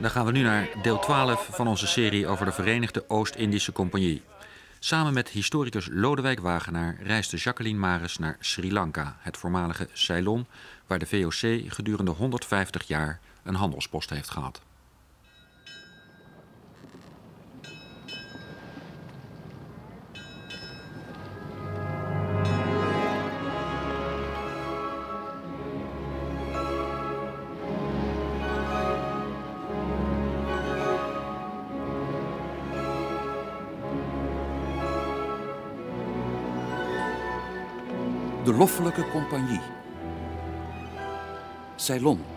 Dan gaan we nu naar deel 12 van onze serie over de Verenigde Oost-Indische Compagnie. Samen met historicus Lodewijk Wagenaar reisde Jacqueline Maris naar Sri Lanka, het voormalige Ceylon, waar de VOC gedurende 150 jaar een handelspost heeft gehad. Ceylon.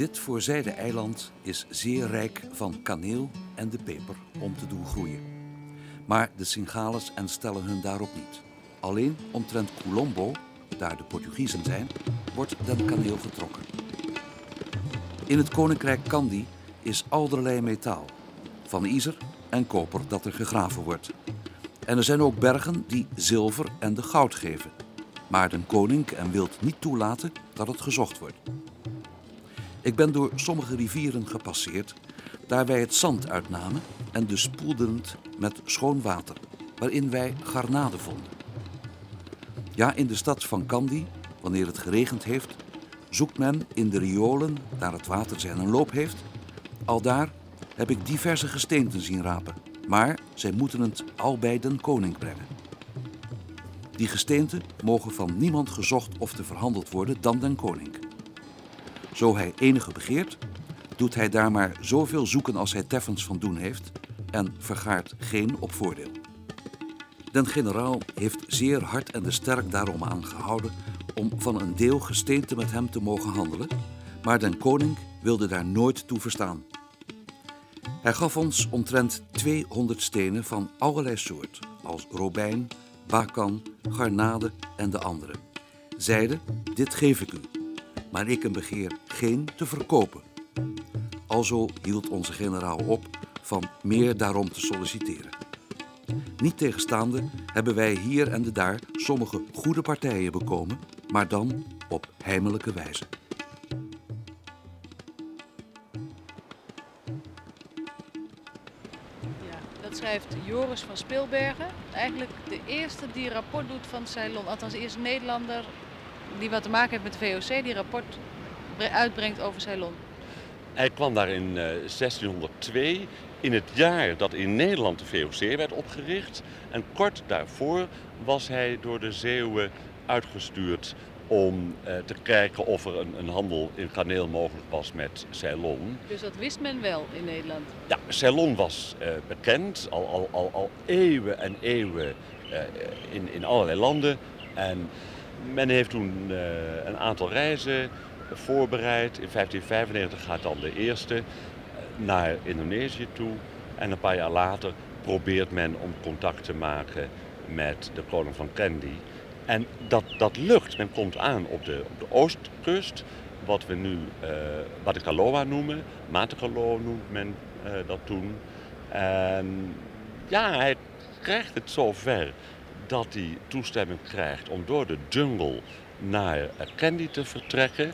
Dit voorzijde eiland is zeer rijk van kaneel en de peper om te doen groeien. Maar de Singales en stellen hun daarop niet. Alleen omtrent Colombo, daar de Portugiezen zijn, wordt den kaneel getrokken. In het koninkrijk Kandy is allerlei metaal, van ijzer en koper dat er gegraven wordt. En er zijn ook bergen die zilver en de goud geven. Maar den koning en wilt niet toelaten dat het gezocht wordt. Ik ben door sommige rivieren gepasseerd, daar wij het zand uitnamen en dus spoelden het met schoon water, waarin wij garnalen vonden. Ja, in de stad van Kandy, wanneer het geregend heeft, zoekt men in de riolen, daar het water zijn een loop heeft. Al daar heb ik diverse gesteenten zien rapen, maar zij moeten het al bij den koning brengen. Die gesteenten mogen van niemand gezocht of te verhandeld worden dan den koning. Zo hij enige begeert, doet hij daar maar zoveel zoeken als hij teffens van doen heeft en vergaart geen op voordeel. Den generaal heeft zeer hard en de sterk daarom aangehouden om van een deel gesteente met hem te mogen handelen, maar den koning wilde daar nooit toe verstaan. Hij gaf ons omtrent 200 stenen van allerlei soort, als robijn, bakan, garnade en de andere. Zeide, dit geef ik u, maar ik een begeer geen te verkopen. Alzo hield onze generaal op van meer daarom te solliciteren. Niet tegenstaande hebben wij hier en de daar sommige goede partijen bekomen, maar dan op heimelijke wijze. Schrijft Joris van Speelbergen. Eigenlijk de eerste die rapport doet van Ceylon. Althans, eerste Nederlander die wat te maken heeft met de VOC, die rapport bre- uitbrengt over Ceylon. Hij kwam daar in eh, 1602, in het jaar dat in Nederland de VOC werd opgericht. En kort daarvoor was hij door de Zeeuwen uitgestuurd om eh, te kijken of er een, een handel in kaneel mogelijk was met Ceylon. Dus dat wist men wel in Nederland. Ja, Ceylon was eh, bekend, al, al, al, al eeuwen en eeuwen eh, in, in allerlei landen. En men heeft toen een aantal reizen voorbereid. In 1595 gaat dan de eerste naar Indonesië toe. En een paar jaar later probeert men om contact te maken met de koning van Kandy. En dat, dat lukt. Men komt aan op de, op de oostkust, wat we nu eh Batikaloa noemen. Matekalo noemt men eh, dat toen. En ja, hij krijgt het zover dat hij toestemming krijgt om door de jungle naar eh, Kandy te vertrekken.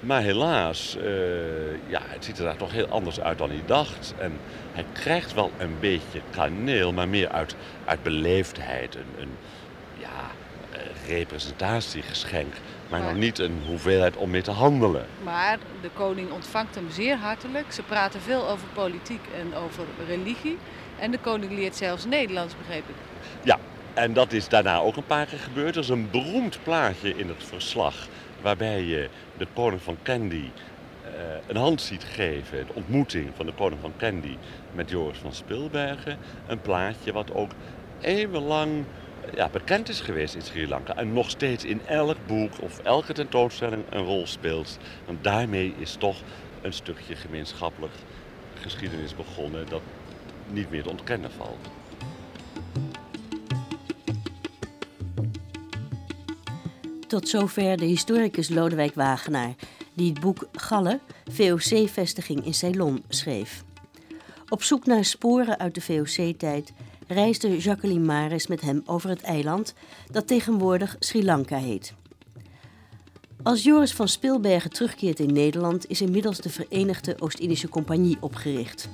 Maar helaas, eh, ja, het ziet er daar toch heel anders uit dan hij dacht. En hij krijgt wel een beetje kaneel, maar meer uit, uit beleefdheid. Een, eh, representatiegeschenk, maar Maar- nog niet een hoeveelheid om mee te handelen. Maar de koning ontvangt hem zeer hartelijk. Ze praten veel over politiek en over religie. En de koning leert zelfs Nederlands, begreep ik. Ja, en dat is daarna ook een paar keer gebeurd. Er is een beroemd plaatje in het verslag waarbij je de koning van Kandy een hand ziet geven. De ontmoeting van de koning van Candy met Joris van Spilbergen. Een plaatje wat ook eeuwenlang ja, bekend is geweest in Sri Lanka. En nog steeds in elk boek of elke tentoonstelling een rol speelt. Want daarmee is toch een stukje gemeenschappelijk geschiedenis begonnen dat niet meer te ontkennen valt. Tot zover de historicus Lodewijk Wagenaar, die het boek Galle, VOC-vestiging in Ceylon, schreef. Op zoek naar sporen uit de VOC-tijd reisde Jacqueline Maris met hem over het eiland dat tegenwoordig Sri Lanka heet. Als Joris van Spilbergen terugkeert in Nederland is inmiddels de Verenigde Oost-Indische Compagnie opgericht.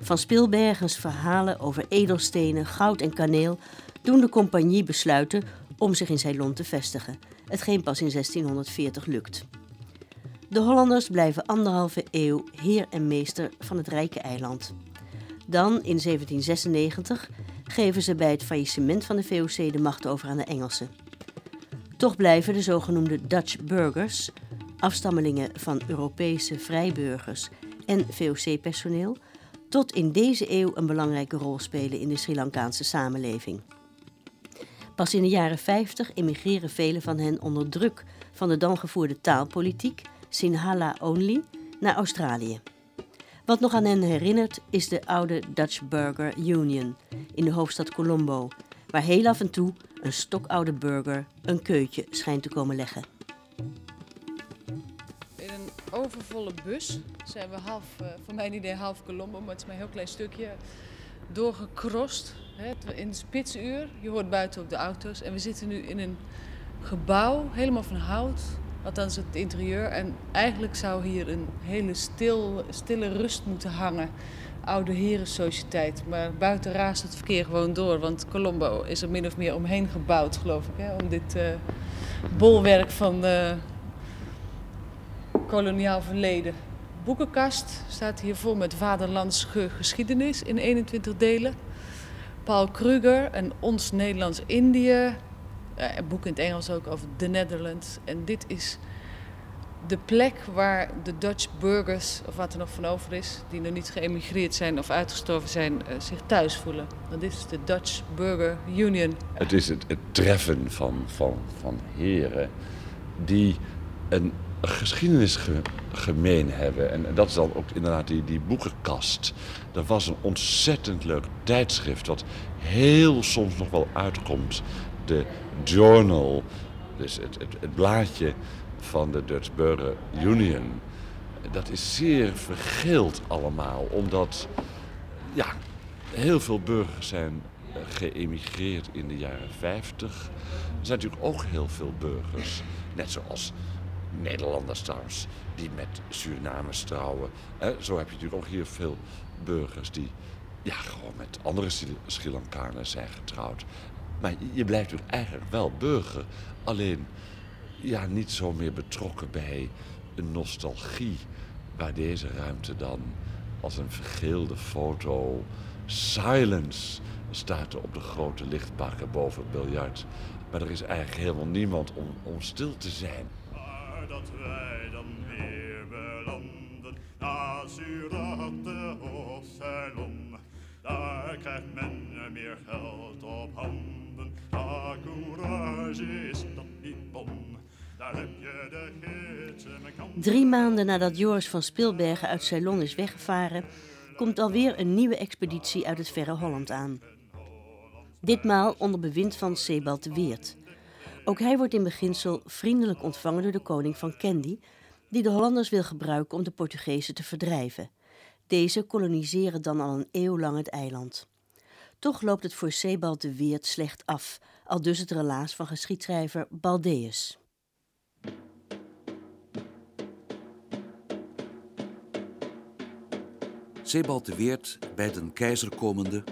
Van Spilbergens verhalen over edelstenen, goud en kaneel doen de compagnie besluiten om zich in Ceylon te vestigen, hetgeen pas in 1640 lukt. De Hollanders blijven anderhalve eeuw heer en meester van het rijke eiland. Dan, in 1796, geven ze bij het faillissement van de VOC de macht over aan de Engelsen. Toch blijven de zogenoemde Dutch burgers, afstammelingen van Europese vrijburgers en VOC-personeel, tot in deze eeuw een belangrijke rol spelen in de Sri Lankaanse samenleving. Pas in de jaren 50 emigreren velen van hen onder druk van de dan gevoerde taalpolitiek, Sinhala Only, naar Australië. Wat nog aan hen herinnert is de oude Dutch Burger Union in de hoofdstad Colombo, waar heel af en toe een stokoude burger een keutje schijnt te komen leggen. In een overvolle bus zijn we half, uh, voor mijn idee half Colombo, maar het is maar een heel klein stukje, doorgekrost. In het spitsuur, je hoort buiten ook de auto's. En we zitten nu in een gebouw, helemaal van hout, Althans het interieur. En eigenlijk zou hier een hele stil, stille rust moeten hangen. Oude herensociëteit. Maar buiten raast het verkeer gewoon door. Want Colombo is er min of meer omheen gebouwd, geloof ik. Hè, om dit uh, bolwerk van uh, koloniaal verleden. Boekenkast staat hier vol met vaderlandse geschiedenis in 21 delen. Paul Kruger en Ons Nederlands-Indië een boek in het Engels ook over The Netherlands. En dit is de plek waar de Dutch burgers, of wat er nog van over is, die nog niet geëmigreerd zijn of uitgestorven zijn, uh, zich thuis voelen. Dit is de Dutch Burger Union. Het is het, treffen van, van, van heren die een geschiedenis ge, gemeen hebben. En dat is dan ook inderdaad die, die boekenkast. Dat was een ontzettend leuk tijdschrift, wat heel soms nog wel uitkomt de journal, dus het, het, het blaadje van de Dutch Burger Union, dat is zeer vergeeld allemaal, omdat ja, heel veel burgers zijn eh, geëmigreerd in de jaren 50. Er zijn natuurlijk ook heel veel burgers, net zoals Nederlanders trouwens, die met Surinamers trouwen. Zo heb je natuurlijk ook hier veel burgers die ja, gewoon met andere Sri Lankanen zijn getrouwd. Maar je blijft natuurlijk eigenlijk wel burger. Alleen ja, niet zo meer betrokken bij een nostalgie. Waar deze ruimte dan als een vergeelde foto. Silence staat er op de grote lichtbakken boven het biljart. Maar er is eigenlijk helemaal niemand om, om stil te zijn. Maar dat wij dan weer belanden na Ceylon. Daar krijgt men meer geld op handen is dat niet. Daar Drie maanden nadat Joris van Spilbergen uit Ceylon is weggevaren, komt alweer een nieuwe expeditie uit het verre Holland aan. Ditmaal onder bewind van Sebald de Weert. Ook hij wordt in beginsel vriendelijk ontvangen door de koning van Kandy, die de Hollanders wil gebruiken om de Portugezen te verdrijven. Deze koloniseren dan al een eeuw lang het eiland. Toch loopt het voor Sebald de Weert slecht af, al dus het relaas van geschiedschrijver Baldeus. Sebald de Weert, bij den keizer komende,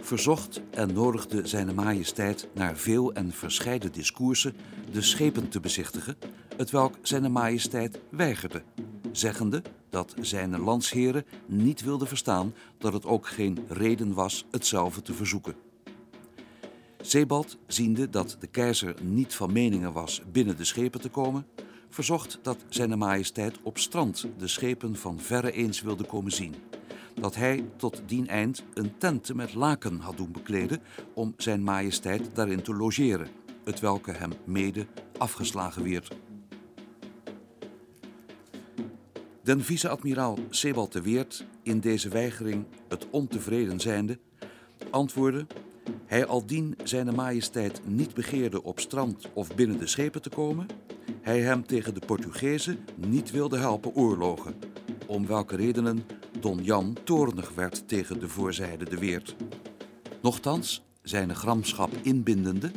verzocht en nodigde zijn majesteit naar veel en verscheiden discoursen de schepen te bezichtigen, het welk zijn majesteit weigerde, zeggende dat zijn landsheren niet wilden verstaan dat het ook geen reden was hetzelfde te verzoeken. Sebald, ziende dat de keizer niet van meningen was binnen de schepen te komen, verzocht dat zijn majesteit op strand de schepen van verre eens wilde komen zien. Dat hij tot dien eind een tente met laken had doen bekleden om zijn majesteit daarin te logeren, het welke hem mede afgeslagen werd. Den vice-admiraal Sebald de Weert, in deze weigering het ontevreden zijnde, antwoordde hij aldien zijn majesteit niet begeerde op strand of binnen de schepen te komen, hij hem tegen de Portugezen niet wilde helpen oorlogen, om welke redenen Don Jan toornig werd tegen de voorzijde de Weert. Nochtans, zijn gramschap inbindende,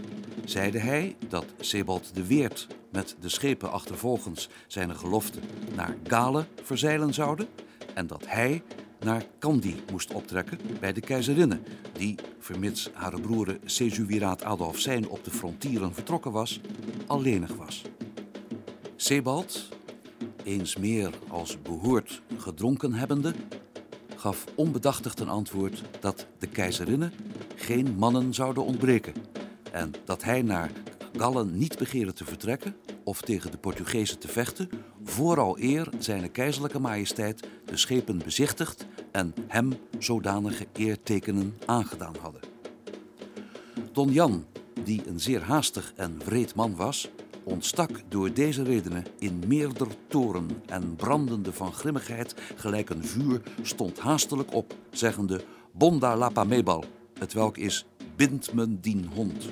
zeide hij dat Sebald de Weert met de schepen achtervolgens zijn gelofte naar Galen verzeilen zouden en dat hij naar Kandy moest optrekken bij de keizerinne, die, vermits haar broer Adolf zijn op de frontieren vertrokken was, alleenig was. Sebald, eens meer als behoort gedronken hebbende, gaf onbedachtig ten antwoord dat de keizerinne geen mannen zouden ontbreken en dat hij naar Gallen niet begeerde te vertrekken of tegen de Portugezen te vechten, vooral eer zijn keizerlijke majesteit de schepen bezichtigd en hem zodanige eertekenen aangedaan hadden. Don Jan, die een zeer haastig en wreed man was, ontstak door deze redenen in meerder toren en brandende van grimmigheid gelijk een vuur stond haastelijk op, zeggende Bonda lapa mebal, het welk is bind men dien hond.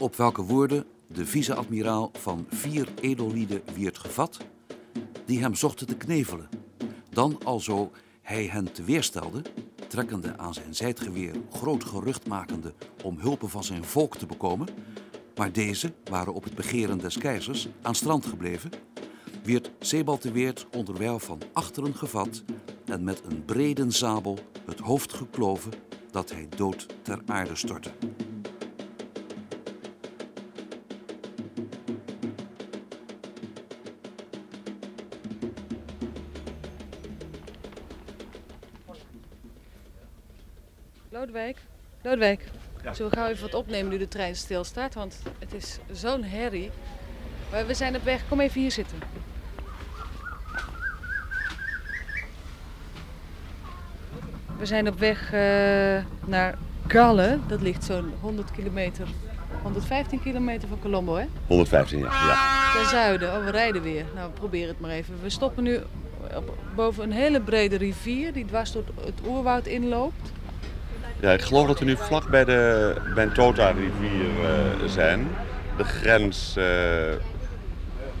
Op welke woorden de vice-admiraal van vier edellieden wierd gevat, die hem zochten te knevelen. Dan alzo hij hen te weerstelde, trekkende aan zijn zijdgeweer groot gerucht makende om hulpen van zijn volk te bekomen, maar deze waren op het begeren des keizers aan strand gebleven, werd Sebald de Weert onderwijl van achteren gevat en met een brede zabel het hoofd gekloven dat hij dood ter aarde stortte. Zullen we gauw even wat opnemen nu de trein stilstaat? Want het is zo'n herrie. Maar we zijn op weg. Kom even hier zitten. We zijn op weg eh, naar Galle. Dat ligt zo'n 100 kilometer, 115 kilometer van Colombo, hè? 115 jaar, ja. Ten zuiden. Oh, we rijden weer. Nou, we proberen het maar even. We stoppen nu op, boven een hele brede rivier die dwars door het oerwoud inloopt. Ja, ik geloof dat we nu vlak bij de Bentota-rivier uh, zijn. De grens uh,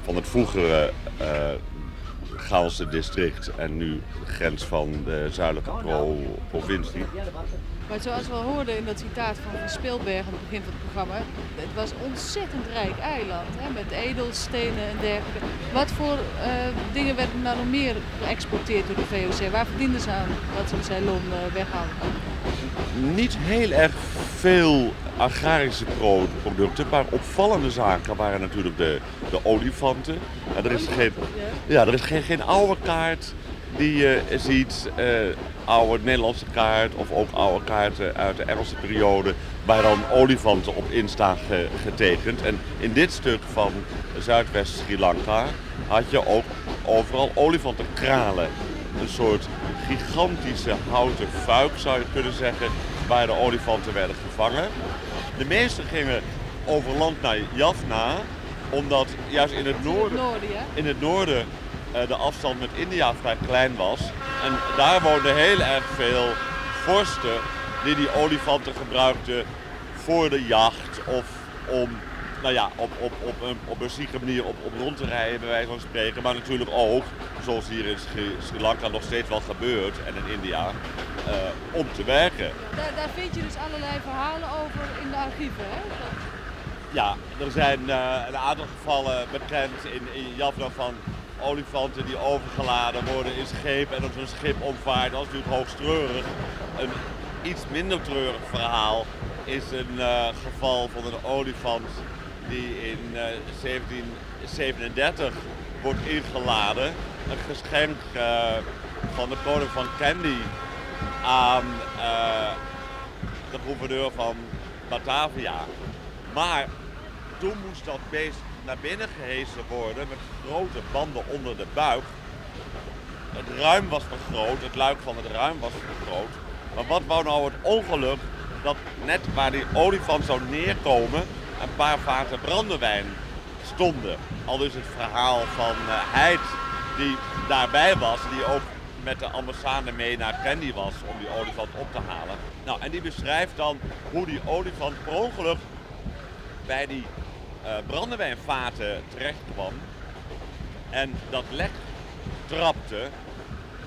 van het vroegere uh, Gaalse district en nu de grens van de zuidelijke pro provincie. Maar zoals we hoorden in dat citaat van Van Speelberg aan het begin van het programma, het was een ontzettend rijk eiland hè, met edelstenen en dergelijke. Wat voor dingen werden nou nog meer geëxporteerd door de VOC? Waar verdienden ze aan dat ze Ceylon uh, weghalen? Niet heel erg veel agrarische producten, maar opvallende zaken waren natuurlijk de, de olifanten. Ja, er is geen, ja, er is geen, geen oude kaart die je ziet, uh, oude Nederlandse kaart of ook oude kaarten uit de Engelse periode, waar dan olifanten op in staan getekend. En in dit stuk van Zuidwest Sri Lanka had je ook overal olifantenkralen. Een soort gigantische houten fuik zou je kunnen zeggen, waar de olifanten werden gevangen. De meeste gingen over land naar Jaffna, omdat juist in het noorden, in het noorden uh, de afstand met India vrij klein was. En daar woonden heel erg veel vorsten die die olifanten gebruikten voor de jacht of om nou ja, op, op, op, een, op een zieke manier op, op rond te rijden, bij wijze van spreken. Maar natuurlijk ook, zoals hier in Sri, Lanka nog steeds wel gebeurt en in India, uh, om te werken. Daar, daar, vind je dus allerlei verhalen over in de archieven, hè? Ja, er zijn uh, een aantal gevallen bekend in, in Jaffna van olifanten die overgeladen worden in schepen en op zo'n schip omvaart. Dat is natuurlijk hoogst treurig. Een iets minder treurig verhaal is een uh, geval van een olifant die in uh, 1737 wordt ingeladen. Een geschenk uh, van de koning van Candy aan uh, de gouverneur van Batavia. Maar toen moest dat beest naar binnen gehesen worden met grote banden onder de buik. Het ruim was vergroot, het luik van het ruim was vergroot. Maar wat wou nou het ongeluk dat net waar die olifant zou neerkomen, een paar vaten brandewijn stonden. Al dus het verhaal van uh, Heid die daarbij was, die ook met de ambassade mee naar Candy was om die olifant op te halen. Nou, en die beschrijft dan hoe die olifant per ongeluk bij die uh, brandewijnvaten terecht kwam. En dat lek trapte.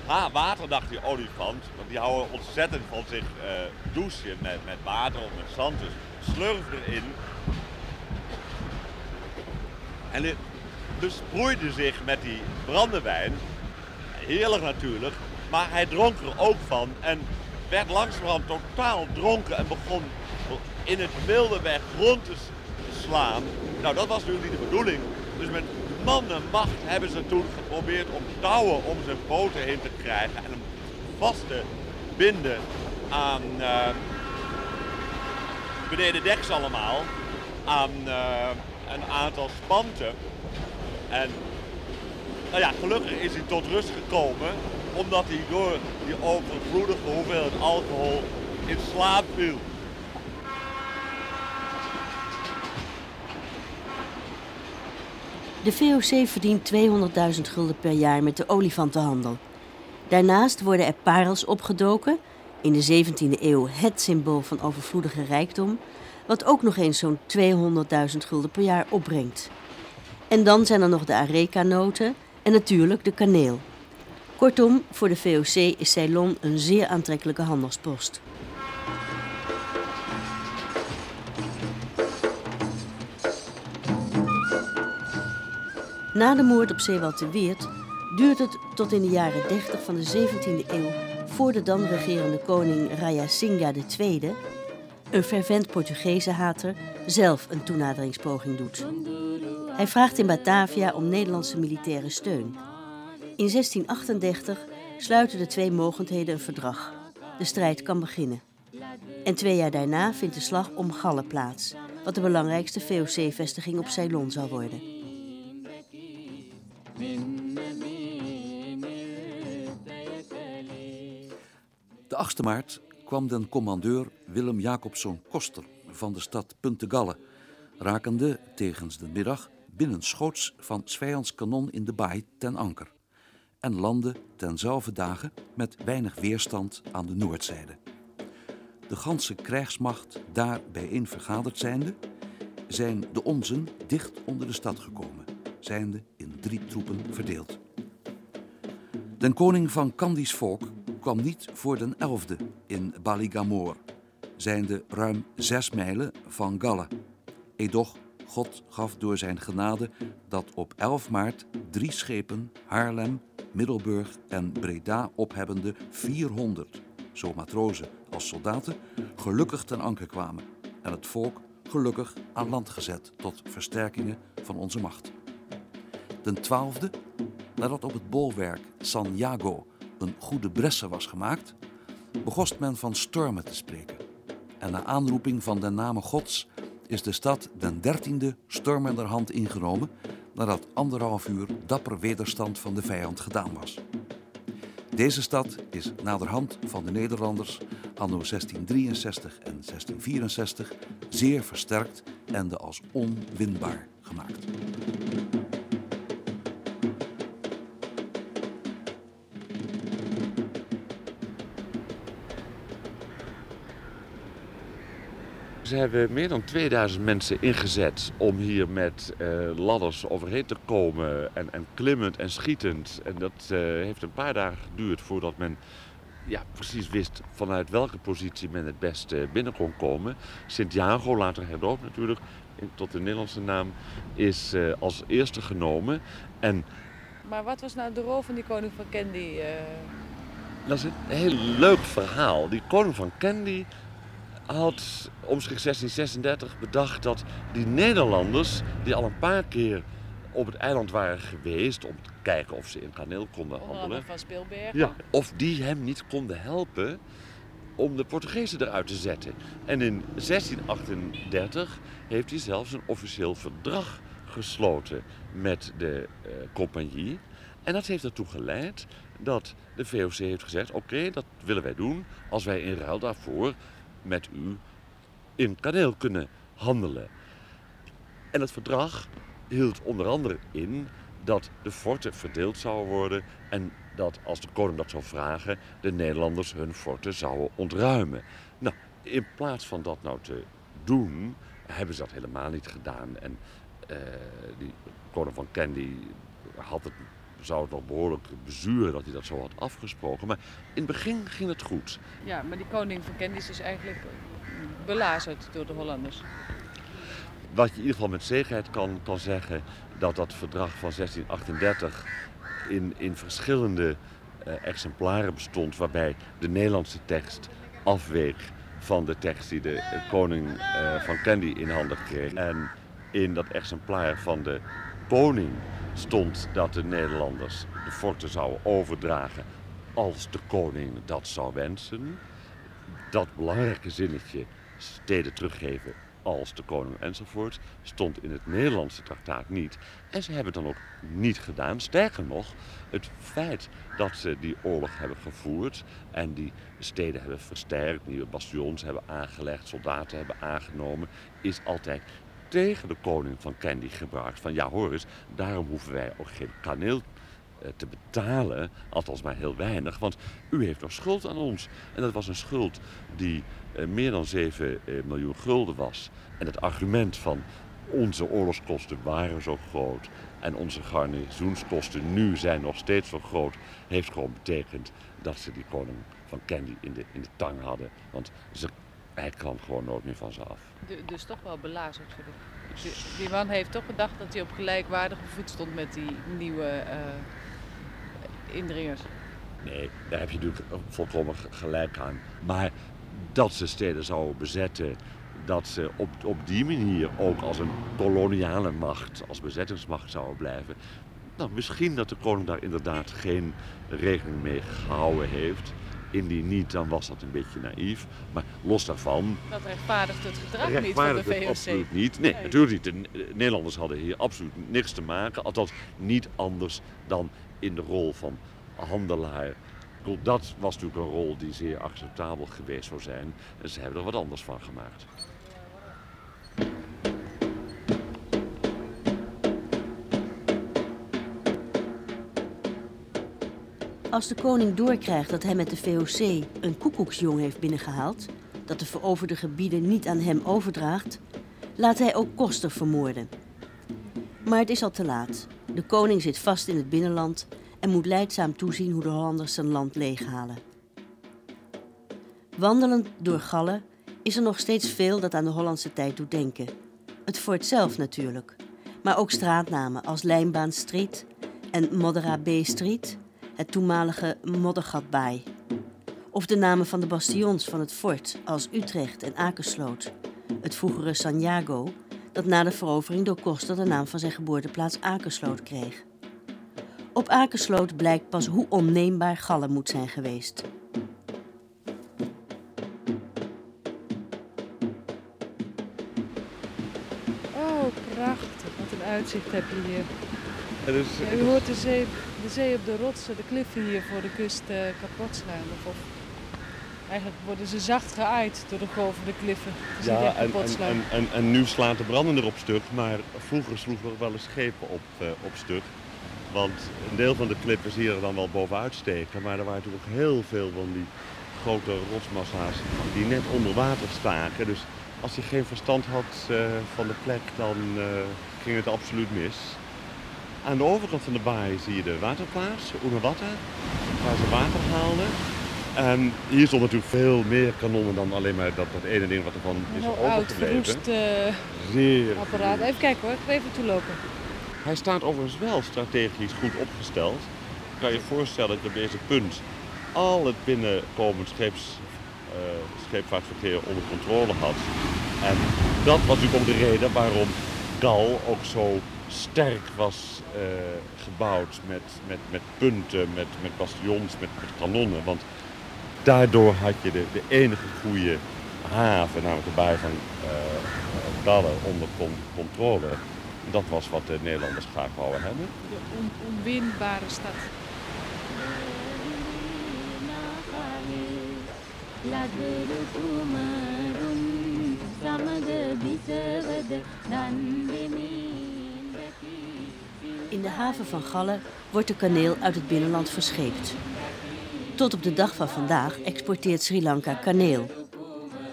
Ha, water dacht die olifant, want die houden ontzettend van zich uh, douchen met, met water of met zand. Dus slurfde erin. En het besproeide zich met die brandewijn. Heerlijk natuurlijk, maar hij dronk er ook van en werd langzamerhand totaal dronken en begon in het wilde weg rond te slaan. Nou, dat was natuurlijk niet de bedoeling. Dus met man en macht hebben ze toen geprobeerd om touwen om zijn poten heen te krijgen en hem vast te binden aan uh, beneden deks allemaal, aan uh, een aantal spanten. En nou ja, gelukkig is hij tot rust gekomen, omdat hij door die overvloedige hoeveelheid alcohol in slaap viel. De VOC verdient 200.000 gulden per jaar met de olifantenhandel. Daarnaast worden er parels opgedoken, in de 17e eeuw het symbool van overvloedige rijkdom, wat ook nog eens zo'n 200.000 gulden per jaar opbrengt. En dan zijn er nog de areca-noten en natuurlijk de kaneel. Kortom, voor de VOC is Ceylon een zeer aantrekkelijke handelspost. Na de moord op Zeewald de Weert duurt het tot in de jaren 30 van de 17e eeuw voor de dan regerende koning Raya Singha II, een fervent Portugese hater, zelf een toenaderingspoging doet. Hij vraagt in Batavia om Nederlandse militaire steun. In 1638 sluiten de twee mogendheden een verdrag. De strijd kan beginnen. En twee jaar daarna vindt de slag om Galle plaats, wat de belangrijkste VOC-vestiging op Ceylon zal worden. De 8e maart kwam den commandeur Willem Jacobson Koster van de stad Puntegalle, rakende tegens de middag binnenschoots van 's vijands kanon in de baai ten anker en landde tenzelfde dagen met weinig weerstand aan de noordzijde. De ganse krijgsmacht daar bijeen vergaderd zijnde, zijn de onzen dicht onder de stad gekomen, zijnde in drie troepen verdeeld. Den koning van Candies volk kwam niet voor den elfde in Baligamor, zijnde ruim zes mijlen van Galle. Edoch God gaf door zijn genade dat op 11 maart drie schepen Haarlem, Middelburg en Breda ophebbende 400, zo matrozen als soldaten, gelukkig ten anker kwamen en het volk gelukkig aan land gezet tot versterkingen van onze macht. Den twaalfde, nadat op het bolwerk San Jago een goede bresse was gemaakt, begost men van stormen te spreken. En na aanroeping van de namen Gods is de stad den dertiende stormenderhand ingenomen nadat anderhalf uur dapper wederstand van de vijand gedaan was. Deze stad is naderhand van de Nederlanders anno 1663 en 1664 zeer versterkt en de als onwinbaar gemaakt. Ze hebben meer dan 2000 mensen ingezet om hier met uh, ladders overheen te komen. En, en, klimmend en schietend. En dat uh, heeft een paar dagen geduurd voordat men ja, precies wist vanuit welke positie men het beste binnen kon komen. Sint-Jago, later herdoopt natuurlijk, tot de Nederlandse naam, is uh, als eerste genomen. En, maar wat was nou de rol van die koning van Candy? Dat is een heel leuk verhaal. Die koning van Candy had omstreeks 1636 bedacht dat die Nederlanders, die al een paar keer op het eiland waren geweest om te kijken of ze in kaneel konden handelen, van. Ja, of die hem niet konden helpen om de Portugezen eruit te zetten. En in 1638 heeft hij zelfs een officieel verdrag gesloten met de uh, compagnie. En dat heeft ertoe geleid dat de VOC heeft gezegd: oké, dat willen wij doen als wij in ruil daarvoor met u in kaneel kunnen handelen. En het verdrag hield onder andere in dat de forten verdeeld zouden worden en dat als de koning dat zou vragen, de Nederlanders hun forten zouden ontruimen. Nou, in plaats van dat nou te doen, hebben ze dat helemaal niet gedaan. En uh, die koning van Candy had het, zou het nog behoorlijk bezuren dat hij dat zo had afgesproken. Maar in het begin ging het goed. Ja, maar die koning van Candy is dus eigenlijk belazerd door de Hollanders. Wat je in ieder geval met zekerheid kan, kan zeggen, dat dat verdrag van 1638 in, in verschillende uh, exemplaren bestond, waarbij de Nederlandse tekst afweek van de tekst die de uh, koning uh, van Candy in handen kreeg. En in dat exemplaar van de koning stond dat de Nederlanders de forten zouden overdragen als de koning dat zou wensen. Dat belangrijke zinnetje, steden teruggeven als de koning enzovoort, stond in het Nederlandse traktaat niet. En ze hebben het dan ook niet gedaan. Sterker nog, het feit dat ze die oorlog hebben gevoerd en die steden hebben versterkt, nieuwe bastions hebben aangelegd, soldaten hebben aangenomen, is altijd tegen de koning van Candy gebruikt. Van ja, hoor eens, daarom hoeven wij ook geen kaneel eh, te betalen, althans maar heel weinig, want u heeft nog schuld aan ons. En dat was een schuld die eh, meer dan 7 eh, miljoen gulden was. En het argument van onze oorlogskosten waren zo groot en onze garnizoenskosten nu zijn nog steeds zo groot, heeft gewoon betekend dat ze die koning van Candy in de, in de tang hadden. Want ze, hij kwam gewoon nooit meer van ze af. dus toch wel belazerd voor die, die man heeft toch gedacht dat hij op gelijkwaardige voet stond met die nieuwe uh, indringers. Nee, daar heb je natuurlijk volkomen gelijk aan. Maar dat ze steden zouden bezetten, dat ze op, op die manier ook als een koloniale macht, als bezettingsmacht zouden blijven. Nou, misschien dat de koning daar inderdaad geen rekening mee gehouden heeft. Indien niet, dan was dat een beetje naïef. Maar los daarvan... Dat rechtvaardigt het gedrag niet van de VOC. absoluut niet. Nee, natuurlijk niet. De Nederlanders hadden hier absoluut niks te maken. Althans, niet anders dan in de rol van handelaar dat was natuurlijk een rol die zeer acceptabel geweest zou zijn. En ze hebben er wat anders van gemaakt. Als de koning doorkrijgt dat hij met de VOC een koekoeksjong heeft binnengehaald, dat de veroverde gebieden niet aan hem overdraagt, laat hij ook Koster vermoorden. Maar het is al te laat. De koning zit vast in het binnenland en moet leidzaam toezien hoe de Hollanders zijn land leeghalen. Wandelend door Gallen is er nog steeds veel dat aan de Hollandse tijd doet denken. Het fort zelf natuurlijk, maar ook straatnamen als Lijnbaan Street en Moddera B Street, het toenmalige Moddergatbaai. Of de namen van de bastions van het fort als Utrecht en Akersloot, het vroegere Santiago, dat na de verovering door Costa de naam van zijn geboorteplaats Akersloot kreeg. Op Akersloot blijkt pas hoe onneembaar Gallen moet zijn geweest. Oh, prachtig. Wat een uitzicht heb je hier. Dus, ja, u hoort de zee, de zee op de rotsen, de kliffen hier voor de kust uh, kapot slaan. Of, eigenlijk worden ze zacht geaaid door de golven, de kliffen. ja, en, en, en, en, nu slaat de branden erop stuk, maar vroeger sloegen er wel eens schepen op, uh, op stuk. Want een deel van de klippen zie je er dan wel bovenuit steken. Maar er waren natuurlijk ook heel veel van die grote rotsmassa's die net onder water staken. Dus als je geen verstand had uh, van de plek, dan ging het absoluut mis. Aan de overkant van de baai zie je de waterplaats, Oenewatta, waar ze water haalden. En hier stond natuurlijk veel meer kanonnen dan alleen maar dat, dat ene ding wat ervan is overgebleven. Oud, verroest uh, Zeer apparaat. Even kijken hoor, ik ga even toelopen. Hij staat overigens wel strategisch goed opgesteld. Kan je voorstellen dat je op deze punt al het binnenkomend scheeps, uh, scheepvaartverkeer onder controle had. En dat was natuurlijk ook de reden waarom Gal ook zo sterk was eh, gebouwd met, met, met punten, met, met bastions, met, met kanonnen. Want daardoor had je de, de enige goede haven, namelijk de baai van uh, onder controle. Dat was wat de Nederlanders graag wouden hebben. De on stad. In de haven van Galle wordt de kaneel uit het binnenland verscheept. Tot op de dag van vandaag exporteert Sri Lanka kaneel.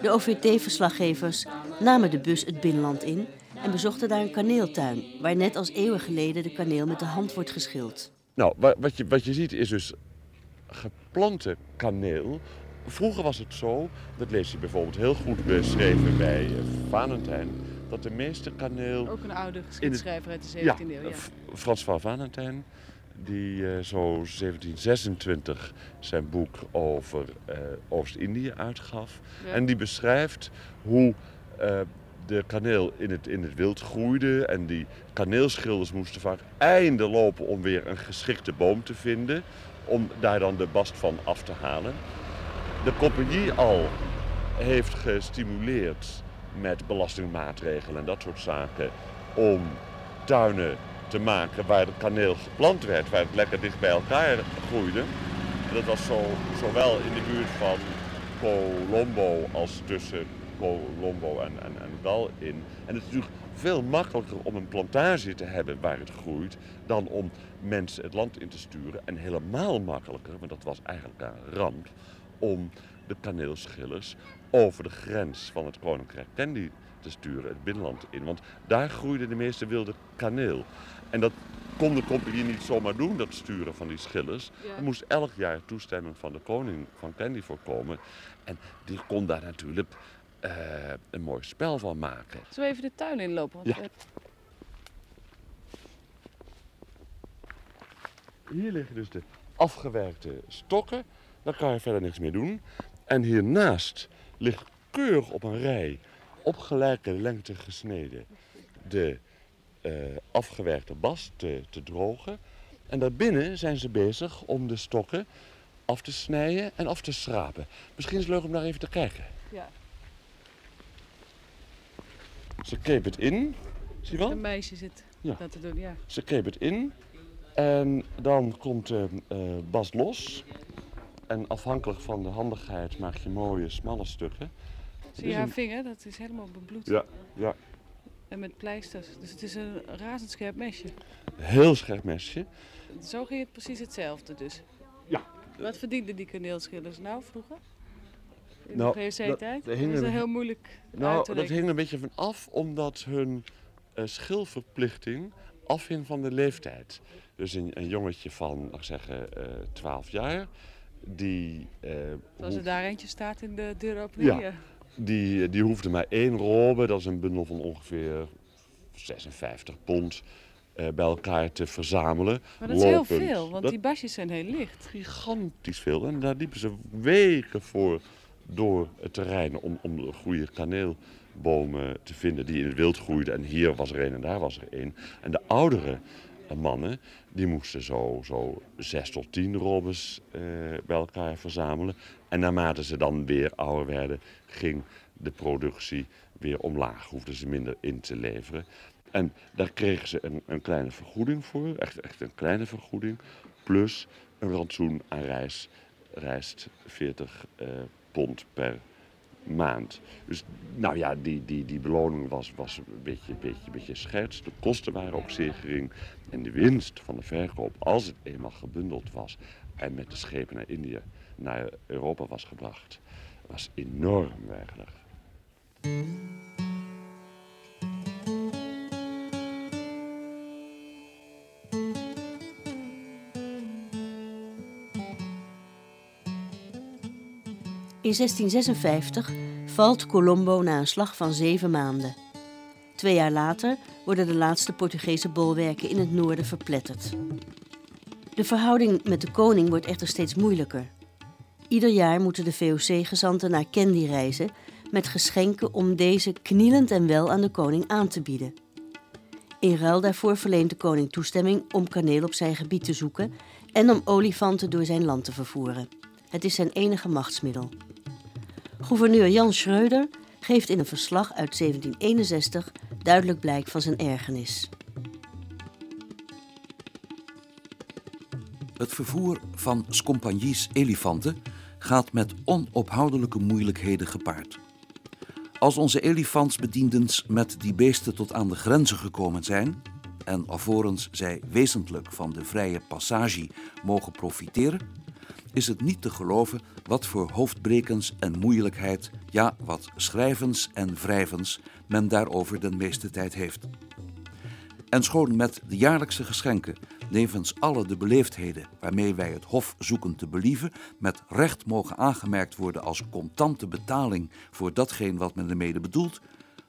De OVT-verslaggevers namen de bus het binnenland in en bezochten daar een kaneeltuin, waar net als eeuwen geleden de kaneel met de hand wordt geschild. Nou, wa- wat je, wat je ziet is dus geplante kaneel. Vroeger was het zo, dat lees je bijvoorbeeld heel goed beschreven bij eh, Valentijn, dat de meeste kaneel Ook een oude geschiedschrijver uit de 17e Ja, eeuw. Ja. Frans van Valentijn, die eh, zo 1726 zijn boek over eh, Oost-Indië uitgaf. Ja. En die beschrijft hoe eh, de kaneel in het, in het wild groeide. En die kaneelschilders moesten vaak einden lopen om weer een geschikte boom te vinden. Om daar dan de bast van af te halen. De compagnie al heeft gestimuleerd met belastingmaatregelen en dat soort zaken om tuinen te maken waar het kaneel geplant werd, waar het lekker dicht bij elkaar groeide. Dat was zo, zowel in de buurt van Colombo als tussen Colombo en, en, en in. En het is natuurlijk veel makkelijker om een plantage te hebben waar het groeit dan om mensen het land in te sturen. En helemaal makkelijker, want dat was eigenlijk een ramp, om de kaneelschillers over de grens van het Koninkrijk Candy te sturen, het binnenland in. Want daar groeide de meeste wilde kaneel. En dat kon de compagnie niet zomaar doen, dat sturen van die schillers. Ja. Er moest elk jaar toestemming van de koning van Candy voorkomen. En die kon daar natuurlijk eh, een mooi spel van maken. Zullen we even de tuin inlopen? Want Ja. Hier liggen dus de afgewerkte stokken. Daar kan je verder niks mee doen. En hiernaast ligt keurig op een rij, op gelijke lengte gesneden, de eh, afgewerkte bast te, te drogen. En daarbinnen zijn ze bezig om de stokken af te snijden en af te schrapen. Misschien is het leuk om daar even te kijken. ja, Ze keep het in, zie je wel? een meisje zit Ja. dat te doen. Ja. Ze keep het in en dan komt de eh, bast los. En afhankelijk van de handigheid maak je mooie smalle stukken. Zie je haar een- vinger? Dat is helemaal bebloed. Ja, ja. En met pleisters. Dus het is een razendscherp mesje. Heel scherp mesje. Zo ging het precies hetzelfde dus. Ja. Wat verdienden die kaneelschillers nou vroeger? In Nou, de POC-tijd? dat is er- heel moeilijk uit te Nou, dat hing er een beetje van af omdat hun eh, schilverplichting afhing van de leeftijd. Dus een, een jongetje van, laat ik zeggen, eh 12 jaar, die, eh, Zoals er daar eentje staat in de deuropening. Ja. die, die hoefde maar één robe, dat is een bundel van ongeveer 56 pond, eh, bij elkaar te verzamelen. Maar dat is heel veel, want Dat- die basjes zijn heel licht. gigantisch veel. En daar liepen ze weken voor door het terrein om, om de goede kaneelbomen te vinden die in het wild groeiden. En hier was er een en daar was er een. En de oudere eh, mannen, die moesten zo, zo zes tot tien robbes eh, bij elkaar verzamelen. En naarmate ze dan weer ouder werden, ging de productie weer omlaag. Hoefden ze minder in te leveren. En daar kregen ze een, een kleine vergoeding voor, echt, echt een kleine vergoeding. Plus een rantsoen aan rijst, rijst 40 eh, pond per maand. Dus nou ja, die, die, die beloning was, was een beetje, beetje, beetje scherts. De kosten waren ook zeer gering. En de winst van de verkoop, als het eenmaal gebundeld was en met de schepen naar Indië, naar Europa was gebracht, was enorm werkelijk. In 1656 valt Colombo na een slag van zeven maanden. Twee jaar later worden de laatste Portugese bolwerken in het noorden verpletterd. De verhouding met de koning wordt echter steeds moeilijker. Ieder jaar moeten de VOC-gezanten naar Kandy reizen met geschenken om deze knielend en wel aan de koning aan te bieden. In ruil daarvoor verleent de koning toestemming om kaneel op zijn gebied te zoeken en om olifanten door zijn land te vervoeren. Het is zijn enige machtsmiddel. Gouverneur Jan Schreuder geeft in een verslag uit 1761 duidelijk blijk van zijn ergernis. Het vervoer van Scompagnie's elefanten gaat met onophoudelijke moeilijkheden gepaard. Als onze elefantsbediendens met die beesten tot aan de grenzen gekomen zijn, en alvorens zij wezentlich van de vrije passage mogen profiteren, is het niet te geloven wat voor hoofdbrekens en moeilijkheid, ja, wat schrijvens en wrijvens men daarover de meeste tijd heeft. En schoon met de jaarlijkse geschenken, nevens alle de beleefdheden waarmee wij het Hof zoeken te believen, met recht mogen aangemerkt worden als contante betaling voor datgene wat men ermee bedoelt,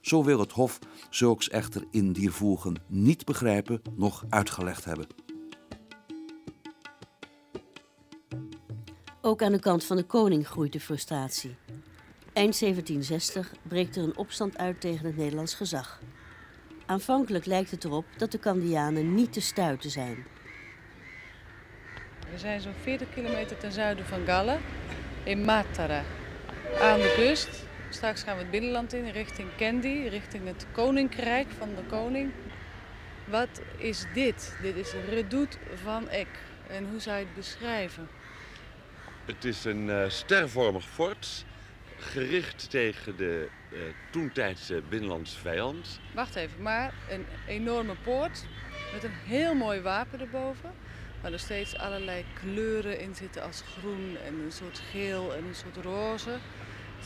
zo wil het Hof zulks echter in dier voegen niet begrijpen noch uitgelegd hebben. Ook aan de kant van de koning groeit de frustratie. Eind 1760 breekt er een opstand uit tegen het Nederlands gezag. Aanvankelijk lijkt het erop dat de Candianen niet te stuiten zijn. We zijn zo'n 40 kilometer ten zuiden van Galle, in Matara, aan de kust. Straks gaan we het binnenland in, richting Candy, richting het koninkrijk van de koning. Wat is dit? Dit is Redoute van Eck. En hoe zou je het beschrijven? Het is een eh, stervormig fort, gericht tegen de uh, toentijdse binnenlandse vijand. Wacht even, maar een enorme poort met een heel mooi wapen erboven. Waar er steeds allerlei kleuren in zitten als groen en een soort geel en een soort roze.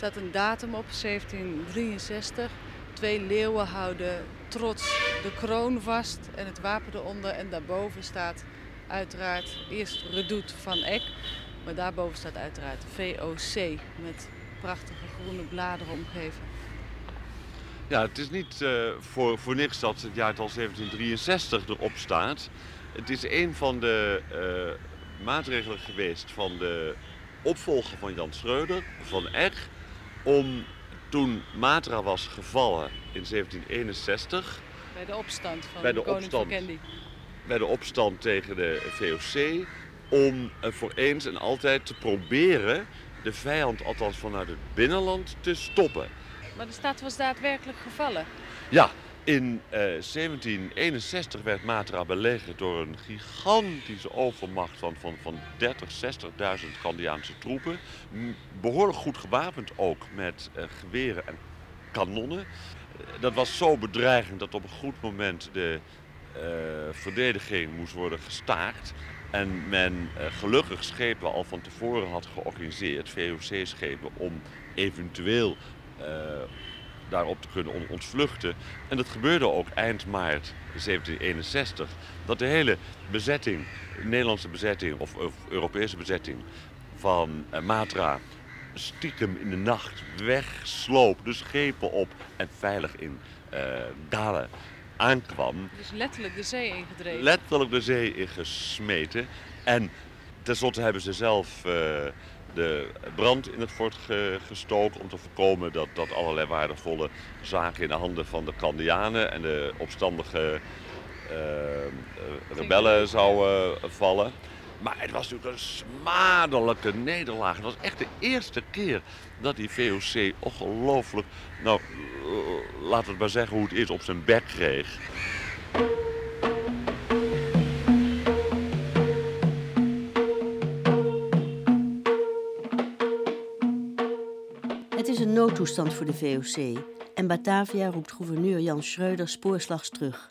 Staat een datum op, 1763. Twee leeuwen houden trots de kroon vast en het wapen eronder. En daarboven staat uiteraard eerst Redoute van Eck. Maar daarboven staat uiteraard VOC met prachtige groene bladeren omgeven. Ja, het is niet uh, voor, voor niks dat het jaartal 1763 erop staat. Het is een van de uh, maatregelen geweest van de opvolger van Jan Schreuder, van Eck, om toen Matra was gevallen in 1761. Bij de opstand van bij de, de koning opstand. Bij de opstand tegen de VOC. Om voor eens en altijd te proberen de vijand, althans vanuit het binnenland, te stoppen. Maar de stad was daadwerkelijk gevallen. Ja, in uh, 1761 werd Matra belegerd door een gigantische overmacht van, van, van 30, 60.000 Candiaanse troepen. Behoorlijk goed gewapend ook met uh, geweren en kanonnen. Dat was zo bedreigend dat op een goed moment de verdediging moest worden gestaakt. En men gelukkig schepen al van tevoren had georganiseerd, VOC-schepen, om eventueel daarop te kunnen on ontvluchten. En dat gebeurde ook eind maart 1761. Dat de hele bezetting, Nederlandse bezetting of, of Europese bezetting van uh, Matra stiekem in de nacht wegsloop, de schepen op en veilig in Dalen aankwam. Dus letterlijk de zee ingedreven. Letterlijk de zee ingesmeten. En tenslotte hebben ze zelf uh, de brand in het fort ge gestoken om te voorkomen dat, dat allerlei waardevolle zaken in de handen van de Candianen en de opstandige uh, rebellen zouden vallen. Maar het was natuurlijk een smadelijke nederlaag. Het was echt de eerste keer dat die VOC ongelooflijk, nou we het maar zeggen hoe het is, op zijn bek kreeg. Noodtoestand voor de VOC en Batavia roept gouverneur Jan Schreuder spoorslags terug.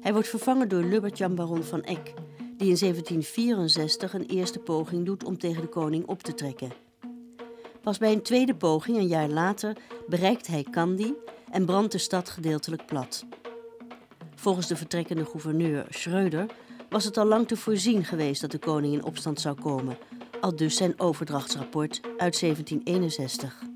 Hij wordt vervangen door Lubbert-Jan Baron van Eck, die in 1764 een eerste poging doet om tegen de koning op te trekken. Pas bij een tweede poging, een jaar later, bereikt hij Kandy en brandt de stad gedeeltelijk plat. Volgens de vertrekkende gouverneur Schreuder was het al lang te voorzien geweest dat de koning in opstand zou komen, al dus zijn overdrachtsrapport uit 1761.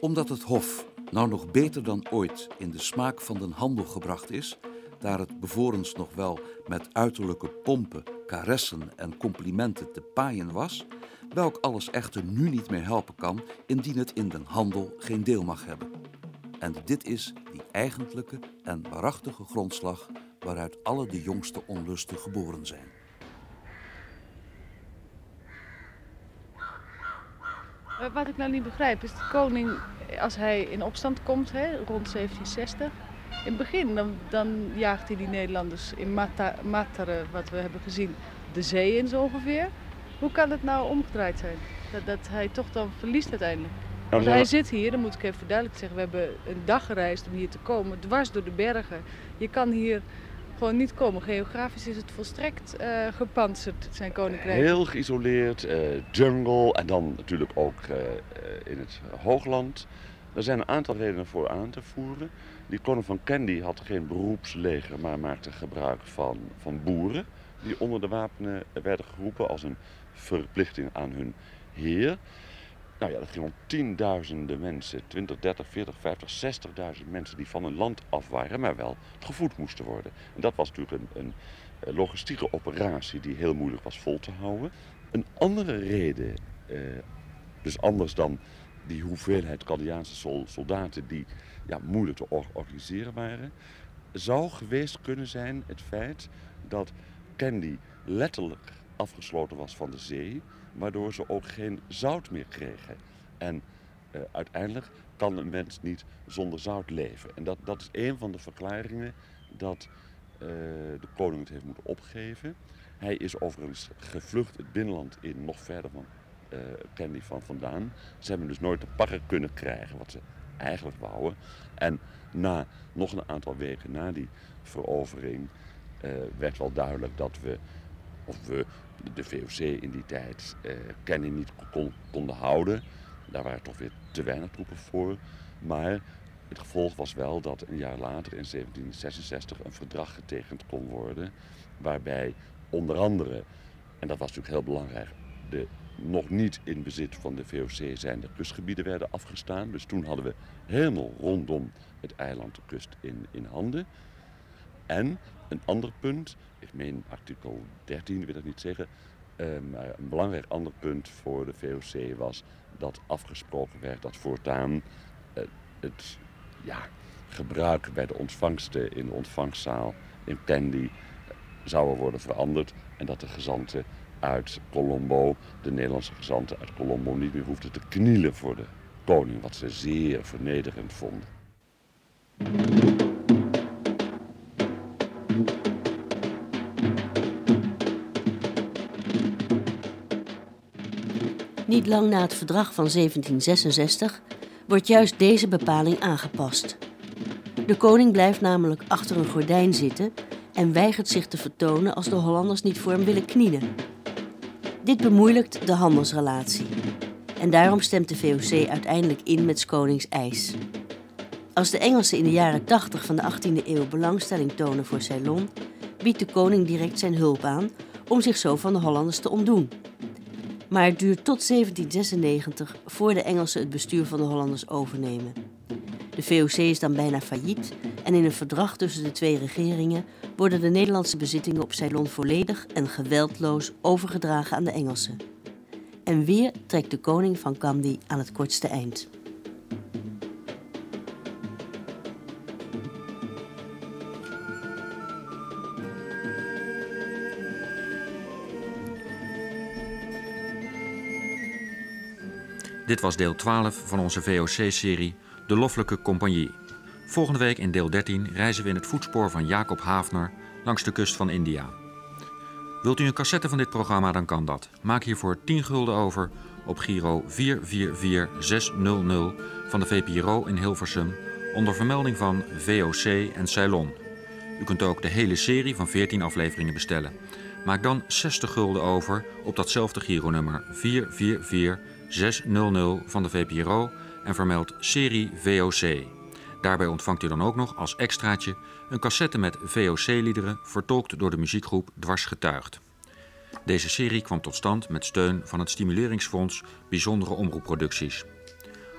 Omdat het Hof nou nog beter dan ooit in de smaak van den handel gebracht is, daar het bevorens nog wel met uiterlijke pompen, karessen en complimenten te paaien was, welk alles echter nu niet meer helpen kan, indien het in den handel geen deel mag hebben. En dit is die eigentlijke en waarachtige grondslag waaruit alle de jongste onlusten geboren zijn. Wat ik nou niet begrijp is, de koning, als hij in opstand komt hè, rond 1760, In het begin dan, dan jaagt hij die Nederlanders in Mata- Materen, wat we hebben gezien, de zee in zo ongeveer. Hoe kan het nou omgedraaid zijn? Dat, dat hij toch dan verliest uiteindelijk. Nou, Want hij zit hier, dan moet ik even duidelijk zeggen, we hebben een dag gereisd om hier te komen, dwars door de bergen. Je kan hier gewoon niet komen. Geografisch is het volstrekt eh gepantserd, zijn koninkrijk. Heel geïsoleerd, eh, jungle en dan natuurlijk ook eh, in het hoogland. Er zijn een aantal redenen voor aan te voeren. Die koning van Kandy had geen beroepsleger, maar maakte gebruik van, van boeren. Die onder de wapenen werden geroepen als een verplichting aan hun heer. Nou ja, dat ging om tienduizenden mensen, 20, 30, 40, 50, 60.000 mensen die van hun land af waren, maar wel gevoed moesten worden. En dat was natuurlijk een, logistieke operatie die heel moeilijk was vol te houden. Een andere reden, eh, dus anders dan die hoeveelheid Canadiaanse sol- soldaten die ja, moeilijk te or- organiseren waren, zou geweest kunnen zijn het feit dat Candy letterlijk afgesloten was van de zee, waardoor ze ook geen zout meer kregen. En eh, uiteindelijk kan een mens niet zonder zout leven. En dat, dat is een van de verklaringen dat eh, de koning het heeft moeten opgeven. Hij is overigens gevlucht het binnenland in, nog verder van eh Candy van vandaan. Ze hebben dus nooit de park kunnen krijgen wat ze eigenlijk wouden. En na nog een aantal weken na die verovering werd wel duidelijk dat we, of we, de VOC in die tijd, eh niet kon- konden houden. Daar waren toch weer te weinig troepen voor. Maar het gevolg was wel dat een jaar later, in 1766, een verdrag getekend kon worden. Waarbij onder andere, en dat was natuurlijk heel belangrijk, de nog niet in bezit van de VOC zijnde kustgebieden werden afgestaan. Dus toen hadden we helemaal rondom het eiland de kust in, in handen. En een ander punt, ik meen artikel 13, wil ik niet zeggen, eh, maar een belangrijk ander punt voor de VOC was dat afgesproken werd dat voortaan eh, het ja, gebruik bij de ontvangsten in de ontvangstzaal in Candy eh, zouden worden veranderd en dat de gezanten uit Colombo, de Nederlandse gezanten uit Colombo, niet meer hoefden te knielen voor de koning, wat ze zeer vernederend vonden. Niet lang na het verdrag van 1766 wordt juist deze bepaling aangepast. De koning blijft namelijk achter een gordijn zitten en weigert zich te vertonen als de Hollanders niet voor hem willen knielen. Dit bemoeilijkt de handelsrelatie. En daarom stemt de VOC uiteindelijk in met 's konings eis. Als de Engelsen in de jaren 80 van de 18e eeuw belangstelling tonen voor Ceylon, biedt de koning direct zijn hulp aan om zich zo van de Hollanders te ontdoen. Maar het duurt tot 1796 voor de Engelsen het bestuur van de Hollanders overnemen. De VOC is dan bijna failliet en in een verdrag tussen de twee regeringen worden de Nederlandse bezittingen op Ceylon volledig en geweldloos overgedragen aan de Engelsen. En weer trekt de koning van Kandy aan het kortste eind. Dit was deel 12 van onze VOC-serie De Loffelijke Compagnie. Volgende week in deel 13 reizen we in het voetspoor van Jacob Hafner langs de kust van India. Wilt u een cassette van dit programma, dan kan dat. Maak hiervoor 10 gulden over op Giro 444600 van de VPRO in Hilversum onder vermelding van VOC en Ceylon. U kunt ook de hele serie van 14 afleveringen bestellen. Maak dan 60 gulden over op datzelfde Giro-nummer 444600 van de VPRO en vermeld serie VOC. Daarbij ontvangt u dan ook nog als extraatje een cassette met VOC-liederen vertolkt door de muziekgroep Dwars Getuigd. Deze serie kwam tot stand met steun van het Stimuleringsfonds Bijzondere Omroepproducties.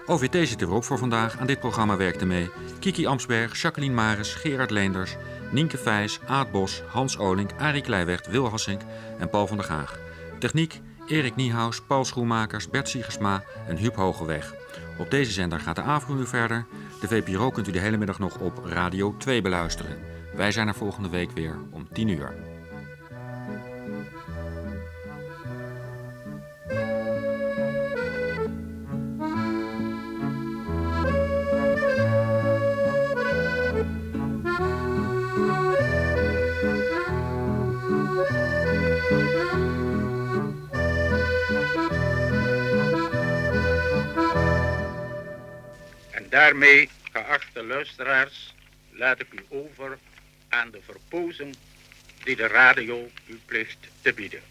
OVT zit erop voor vandaag. Aan dit programma werkten mee Kiki Amsberg, Jacqueline Maris, Gerard Leenders, Nienke Vijs, Aad Bos, Hans Olink, Arie Kleiweg, Wil Hassink en Paul van der Gaag. Techniek Erik Niehaus, Paul Schoenmakers, Bert Siegersma en Huub Hogeweg. Op deze zender gaat de avond verder. De VPRO kunt u de hele middag nog op Radio 2 beluisteren. Wij zijn er volgende week weer om 10 uur. Daarmee, geachte luisteraars, laat ik u over aan de verpozing die de radio u plicht te bieden.